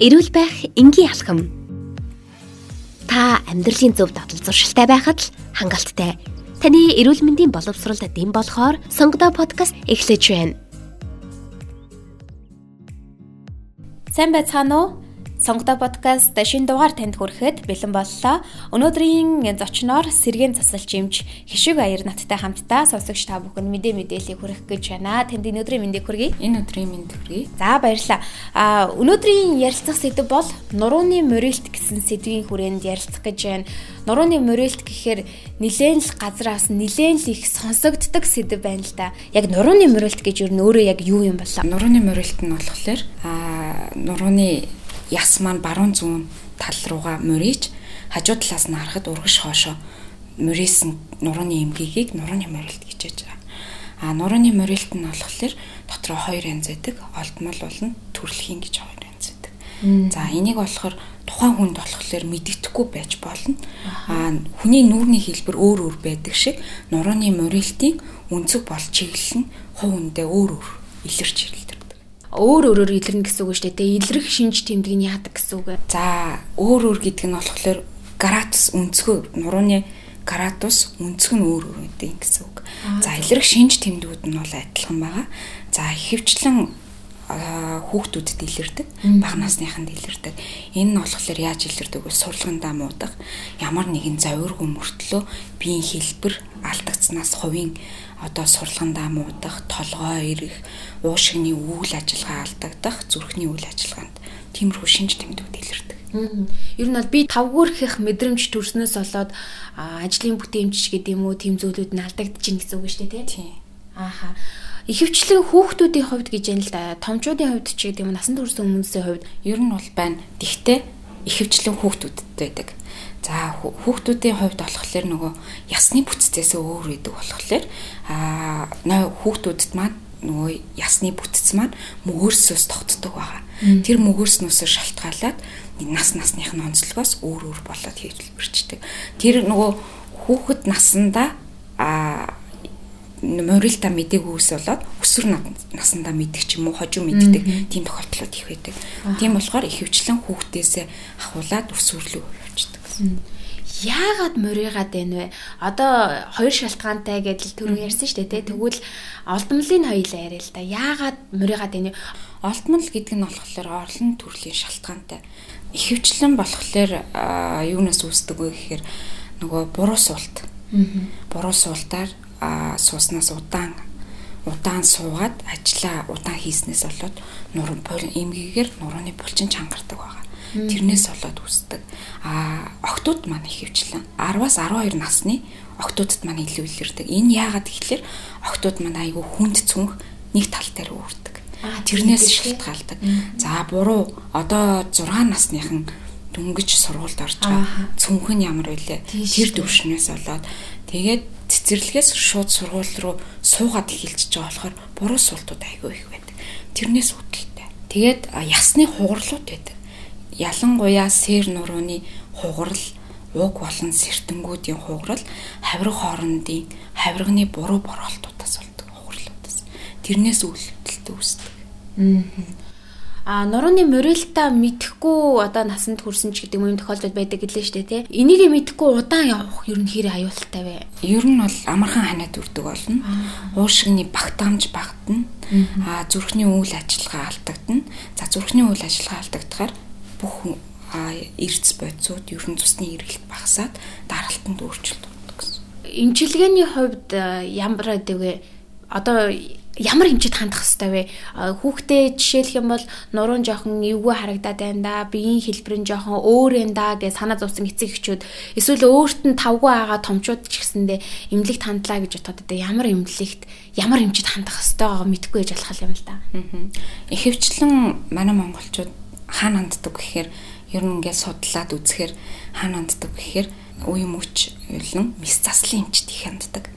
Эрүүл байх энгийн алхам. Та амьдралын зөв дадал зуршилтай байхад л хангалттай. Таны эрүүл мэндийн боловсролд дэм болохоор сонгодоо подкаст эхлэж байна. Сайн байцгаана уу? Сонгодоо подкаст шинэ дугаар танд хүрэхэд бэлэн боллоо. Өнөөдрийн зочноор Сэргэн засалчимж Хишиг Аяр наттай хамтдаа сонсогч та бүхэн мэдээ мэдээллийг хүргэх гэж байна. Танд энэ өдрийн мэндийг хүргэе. Энэ өдрийн мэнд хүргэе. За баярлалаа. А өнөөдрийн ярилцах сэдв бол нурууны мөрөлт гэсэн сэдвийн хүрээнд ярилцах гэж байна. Нурууны мөрөлт гэхээр нилээн л газраас нилээн л их сонсогддог сэдв байна л да. Яг нурууны мөрөлт гэж юу нөөрөө яг юу юм болоо? Нурууны мөрөлт нь болохоор а нурууны яс маань баруун зүүн тал руугаа мөрийж хажуу талаас нь харахад урагш хоошоо мөрөөсөн нурууны эмгийгийг нурууны мөрөлт гэж яаж байгаа. А нурууны мөрөлт нь болохоор дотроо хоёр янз байдаг. Олдмол болон төрөлхийн гэж хоёр янз байдаг. За энийг болохоор тухайн хүнд болохоор мэддэхгүй байж болно. А хүний нүүрний хэлбэр өөр өөр байдаг шиг нурууны мөрөлтийн өнцөг бол чиглэл нь хувь хүндээ өөр өөр илэрч ирэлдэг өөр өөрөөр илэрнэ гэсэн үг шүү дээ. Илрэх шинж тэмдэг нь яадаг гэсэн үг. За өөр өөр гэдэг нь болохоор градус өнцгөө нурууны градус өнцөг нь өөр өөр гэдэг гэсэн үг. За илрэх шинж тэмдгүүд нь бол адилхан байгаа. За ихэвчлэн хүүхдүүдэд илэрдэг, бага насныханд илэрдэг. Энэ нь болохоор яаж илэрдэг вэ? Сурлагандаа муудаг, ямар нэгэн завиргүй мөртлөө биеийн хэлбэр алдагдсанаас хувийн одоо сурлагандаа муудах, толгой ирэх, уушигны үйл ажиллагаа алдагдах, зүрхний үйл ажиллагаанд тиймэрхүү шинж тэмдгүүд илэрдэг. Ер нь бол би тавгуурхих мэдрэмж төрснөөс болоод ажлын бүтээмж гэдэг юм уу тийм зүйлүүд нь алдагдаж байна гэсэн үг шүү дээ тий. Ааха. Ихэвчлэн хүүхдүүдийн хувьд гэж юм л да. Томчуудын хувьд ч гэдэг юм насан турш хүмүүсийн хувьд ер нь бол байна. Тэгтээ ихэвчлэн хүүхдүүдэд байдаг. За хүүхдүүдийн хувьд болохоор нөгөө ясны бүтцээс өөр идэг болохоор аа хүүхдүүдэд маань нөгөө ясны бүтц маань мөгөөсөөс тогтдог байгаа. Тэр мөгөөснөөсөө шалтгаалаад нас насных нь онцлогоос өөр өөр болоод хэлбэрчдэг. Тэр нөгөө хүүхэд насандаа аа морилта мдэггүйс болоод өсвөр насандаа мэддэг ч юм уу хожуу мэддэг тийм тохиолдлууд их байдаг. Тийм болохоор ихэвчлэн хүүхдээсээ ахуулаад өсвөрлөө явуулдаг. Яагаад моригаад байна вэ? Одоо хоёр шалтгаантай гэдэл түрүү ярьсан шүү дээ, тэгвэл олдмолын хоёлаа яриа л да. Яагаад моригаад байна вэ? Олдмол гэдэг нь болохоор орлон төрлийн шалтгаантай. Ихэвчлэн болохоор юунаас үүсдэг вэ гэхээр нөгөө буруу суулт. Буруу суултаар сууснаас удаан удаан суугаад ажиллаа удаан хийснээс болоод нуруу эмгээгээр нурууны булчин чангардаг байгаа. Тэрнээс болоод үүсдэг. А октод маань ихэвчлэн 10-аас 12 насны октодод маань илүү илэрдэг. Энэ яагаад гэхэлэр октод маань айгүй хүнд цүнх нэг тал дээр үүрдэг. Тэрнээс шалтгаалдаг. За буруу одоо 6 насныхан дөнгөж сургуульд орж байгаа. Цүнх нь ямар вэ? Тэр төвшнээс болоод тэгээд цэцэрлэгээс шууд сургууль руу суугаад эхэлчихэж байгаа болохоор буруу суултууд айгүй их байдаг. Тэрнээс үүдэлтэй. Тэгээд ясны хугарлууд байдаг ялангуяа сэр нурууны хугарал уг болон сэртэнгүүдийн хугарал хавирга хоорондын хавирганы буруу бороолтуудаас болдог хугарлуудаас тэрнээс үйлдэлтэй үүсдэг. А нурууны морилта мэдхгүй одоо насанд хүрсэн ч гэдэг юм тохиолдол байдаг гэлээ шүү дээ тий. Энийг мэдхгүй удаан явах ер нь хэрэг аюултай вэ? Ер нь бол амархан ханаад үрдэг болно. Уушигны багтаамж багтана. А зүрхний үйл ажиллагаа алдагдана. За зүрхний үйл ажиллагаа алдагдахаар бүх эрдэс бодисууд ерөн цусны эргэлт багасаад даралтанд өөрчлөлт ордог гэсэн. Имчилгээний хувьд ямар байдаг вэ? Одоо ямар хэмжээд хандах хэрэгтэй вэ? Хүүхдээ жишээлх юм бол нуруунд жоохон эвгүй харагдаад байна да, биеийн хэлбэр нь жоохон өөр энэ да гэж санаа зовсон эцэг эхчүүд эсвэл өөрт нь тавгүй байгаа томчууд ч гэсэндээ эмнэлэгт хандлаа гэж бодоод одоо ямар эмнэлэгт ямар хэмжээд хандах хэвтэйгаа мэдгүй гэж алхал юм л да. Ихэвчлэн манай монголчууд хаана ханддаг гэхээр ер нь ингээд судлаад үзэхээр хаана ханддаг гэхээр үе мөч болон мис заслын эмчд их ханддаг.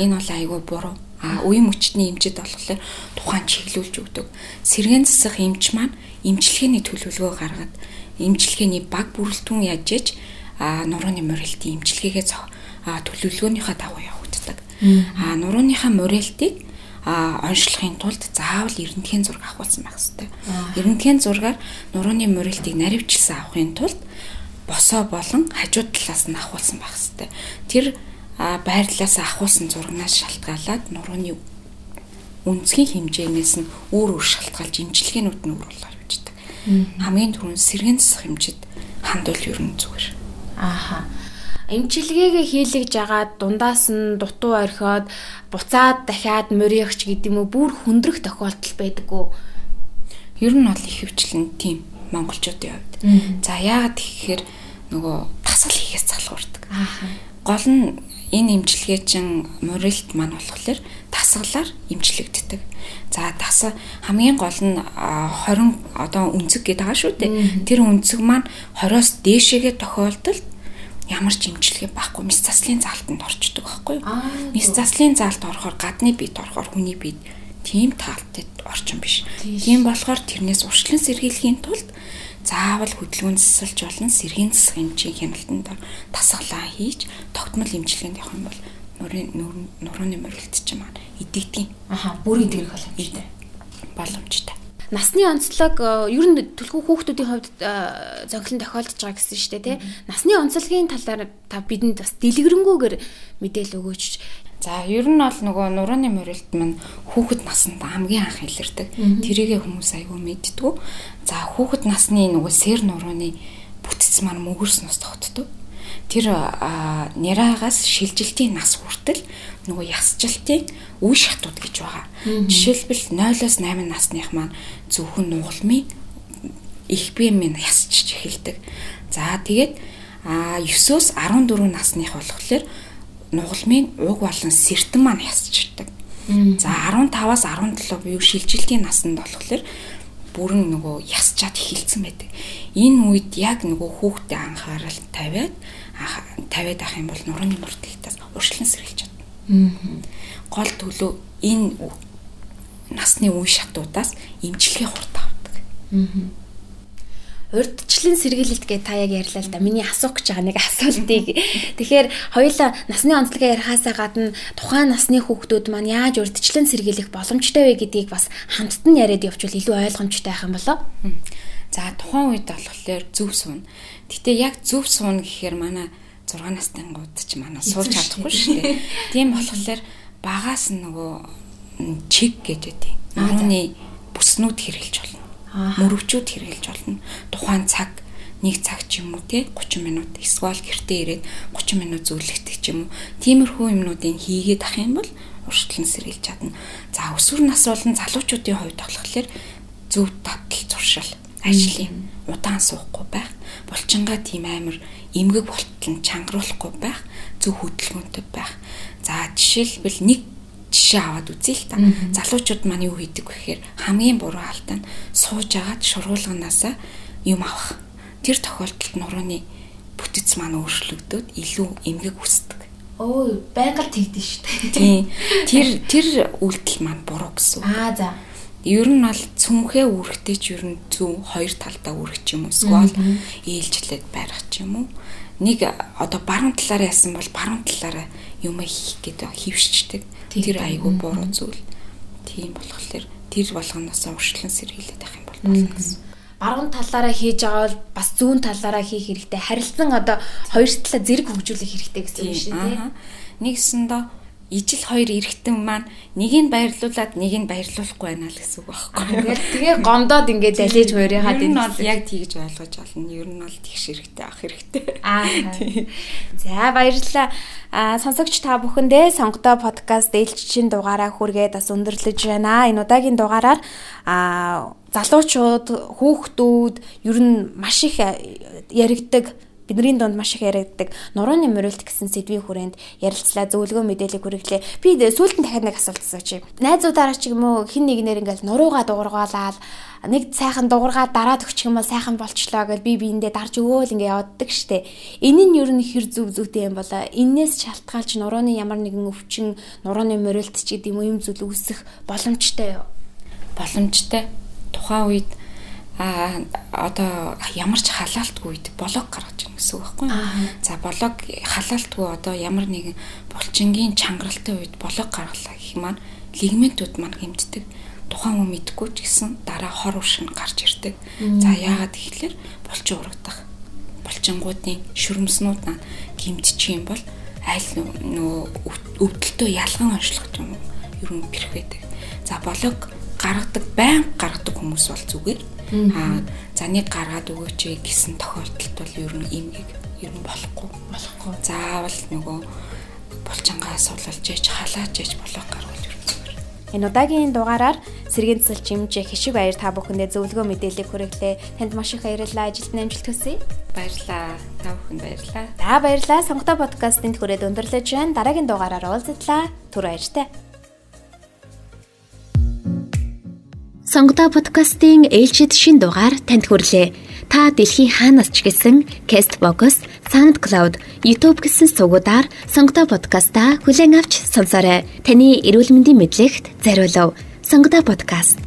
Энэ бол айгүй буруу. А үе мөчтний эмчд болохоор тухайн чиглүүлж өгдөг. Сэргэн засах эмч маань эмчилгээний төлөвлөгөө гаргаад эмчилгээний баг бүрэлдэхүүн яаж ээж а нурууны морилтын эмчилгээгээ төлөвлөгөөнийхөө дагуу явагддаг. А нурууныхаа морилтыг а онцлохын тулд заавал эрдэнтгийн зураг авахулсан байх хэрэгтэй. Эрдэнтгийн зургаар нурууны мөрөлтийг наривчилсан авахын тулд босоо болон хажууд талаас нь авахулсан байх хэрэгтэй. Тэр байрлалаас авахулсан зурагнаас шалтгаалаад нурууны үнцгийн хэмжээнээс нь өөр өөр шалтгаалж имчилгээнүүд нь өөр болоор бичдэг. Хамгийн түрүүнд сэргийн засах хэмжид хандвал ер нь зүгээр. Ааха эмчилгээгээ хийлгэж агаад дундаас нь дутуу орхиод буцаад дахиад морьягч гэдэг юм уу бүр хөндрөх тохиолдол байдаг уу? Ер нь бол их хвчлэн тийм монголчуудын хувьд. За яагаад гэхээр нөгөө тасгал хийхээс залхуурдаг. Гол нь энэ эмчилгээ чин морилт маань болохоор тасгалаар эмчлэгддэг. За тас хамгийн гол нь 20 одоо үнцэг гэдэг байгаа шүү дээ. Тэр үнцэг маань 20-оос дээшээгээ тохиолдолд ямар ч имчилгээ байхгүй мис заслын заалтанд орчдөг байхгүй юу? Мис заслын заалт орохоор гадны бит орохоор хүний бит тийм таалтад орчин биш. Тийм болохоор тэрнээс уршлан сэргийлэхийн тулд заавал хөдөлгөөн засалж болон сэргийн засах эмчийн хяналтанд тасгалаа хийж тогтмол эмчилгээнд явах юм бол нурын нурууны мөрөлт ч юм аа идэгдгийн. Аха бүр идэгрэх боломжтой. Боломжтой насны онцлог э, ер нь төлхөө хүүхдүүдийн хувьд э, зөнгөлн тохиолдож байгаа гэсэн шүү дээ тий. Насны онцлогийн талаар та бидэнд бас дэлгэрэнгүйгээр мэдээлэл өгөөч. За ер нь бол нөгөө нурууны мөрөлт маань хүүхэд наснд хамгийн анх илэрдэг. Тэрийгэ хүмүүс айгүй мэддэг. За хүүхэд насны нөгөө сэр нурууны бүтц маань мөгөрс нус тогтдог тэр няраагаас шилжилтийн нас хүртэл нөгөө ясжилтын үе шатууд гэж байгаа. Жишээлбэл 0-оос 8 насных маань зөвхөн нугалмын их биемийн ясчиж эхэлдэг. За тэгээд 9-оос 14 насных болохоор нугалмын уг болон сэртэн маань ясчдаг. За 15-аас 17 буюу шилжилтийн наснд болохоор бүрэн нөгөө ясчаад эхэлсэн байдаг. Энэ үед яг нөгөө хүүхдэд анхаарал тавиад тавиад авах юм бол нурууны мөрдөлтөөс уршлан сэргийлж чадна. Гол төлөө энэ насны үе шатуудаас имчилгээ хурд авдаг. Урдчлан сэргийлэлт гэ та яг ярьлаа л да. Миний асуух гэж байгаа нэг асуултыг. Тэгэхээр хоёулаа насны онцлогээ ярихаасаа гадна тухайн насны хүүхдүүд маань яаж урдчлан сэргийлэх боломжтой вэ гэдгийг бас хамтд нь яриад явуул илүү ойлгомжтой байх юм болоо. За тухайн үед болохоор зөв суун. Гэтэ яг зөв суун гэхээр манай 6 настай гууд ч манай сууж чадахгүй шүү дээ. Тийм болохоор багаас нөгөө чиг гэж үтэй. Нууны бүснүүд хэрглэж болно. Мөрөвчүүд хэрглэж болно. Тухайн цаг нэг цаг ч юм уу те 30 минут эсвэл гэртээ ирээд 30 минут зөвлөгдөх ч юм уу. Тиймэрхүү юмнуудыг хийгээд ах юм бол уршдлан сэргийлж чадна. За өсвөр нас болон залуучуудын хувьд болохоор зөв татал зуршил ажлын удаан суухгүй байх, булчингаа тийм амар эмгэг болтол нь чангаруулахгүй байх, зөв хөдөлгөөнтэй байх. За жишээлбэл нэг жишээ аваад үзье л та. Залуучууд маань юу хийдэг вэ гэхээр хамгийн буруу алдаа нь сууж агаад шургуулганаасаа юм авах. Тэр тохиолдолд нурууны бүтэц маань өөрчлөгдөөд илүү эмгэг үсдэг. Өө байгаль тэгдэж штэ. Тийм. Тэр тэр үйлдэл маань буруу гэсэн. Аа за ер нь бол цүнхээ үүрэгтэй ч ер нь зөв хоёр талдаа үүрэг ч юм уу эсвэл ээлжлээд барих ч юм уу нэг одоо баруун талаараа ясан бол баруун талаараа юм хийх гэдэг хөвшчдэг. Тэр айгүй буруу зүйл. Тийм болохоор тэр болгоноосоо уршлан сэргийлээд байх юм бол болно гэсэн баруун талаараа хийж байгаа бол бас зүүн талаараа хийх хэрэгтэй. Харилцан одоо хоёр талаа зэрэг хөгжүүлэх хэрэгтэй гэсэн юм шиг тийм нэгсэндээ ижил хоёр эргэтэн маань нэгийг баярлуулад нэгийг баярлуулахгүй байна л гэсэн үг байхгүй. Тэгээд тэгээ гомдоод ингээд далиж хоёрынхаа дэн нь бол яг тэгж ойлгож болно. Ер нь бол тэгш хэрэгтэй авах хэрэгтэй. Аа. За баярлалаа. Аа сонсогч та бүхэндээ сонгодоо подкаст ээлжчин дугаараа хүргээд бас өндөрлөж байна. Энэ удаагийн дугаараар аа залуучууд, хүүхдүүд ер нь маш их яригдаг бидний донд маш их яригддаг нурууны мөрөлт гэсэн сэдвийн хүрээнд ярилцлаа зөвлөгөө мэдээлэл хүргэлээ. Би сүүлд нь дахиад нэг асуулт асуучих. Найзуудаараа ч юм уу хин нэгнэр ингээл нуруугаа дуургаалаад нэг сайхан дуургаад дараад өгчих юм бол сайхан болчлоо гэж би биэндээ дарж өгөөл ингээ явддаг штэ. Энэ нь ер нь хэр зүв зүйтэй юм болоо. Иннээс шалтгаалж нурууны ямар нэгэн өвчин, нурууны мөрөлт ч гэдэг юм юм зүйл үүсэх боломжтой юу? Боломжтой. Тухайн үед а одоо ямар ч халаалтгүй блог гаргаж ирнэ гэсэн үг байхгүй юу. За блог халаалтгүй одоо ямар нэгэн булчингийн чангаралтай үед блог гаргалаа гэх маань лигментүүд маань хэмждэг. Тухайн хүн мэдгүй ч гэсэн дараа хор уршин гарч ирдэг. За яагаад гэхэлэр булчин урагдах. Булчингуудын шүрмснүүд маань гимтчих юм бол аль нөгөө өвдөлтөө ялган онцлох юм? Ер нь бэрх байдаг. За болог гаргадаг, байн гаргадаг хүмүүс бол зүгээр. Аа за нэг гаргаад өгөөч гэсэн тохиолдолд бол ер нь имгийг ер нь болохгүй. Болохгүй. Заавал нөгөө булчингаа суулж яж халааж яж болох гаргуул ер нь. Энэ удаагийн дугаараар сэргийн цэцэл чимжээ хишиг баяр та бүхэндээ зөвлөгөө мэдээлэл хүргэлээ. Танд маш их баярлалаа. Ажилд амжилт хүсье. Баярлалаа. Та бүхэнд баярлалаа. За баярлалаа. Сонготой подкастын түрээд өндөрлөж байна. Дараагийн дугаараар уулзтлаа. Түр баяртай. Сонготой подкастын ээлжид шин дугаар танд хүрлээ. Та дэлхийн хаанаас ч гэсэн Castbox, SoundCloud, YouTube гэсэн сувгуудаар Сонготой подкаста хүлээн авч сонсоорой. Таны эрүүл мэндийн мэдлэгт зориулав. Сонготой подкаст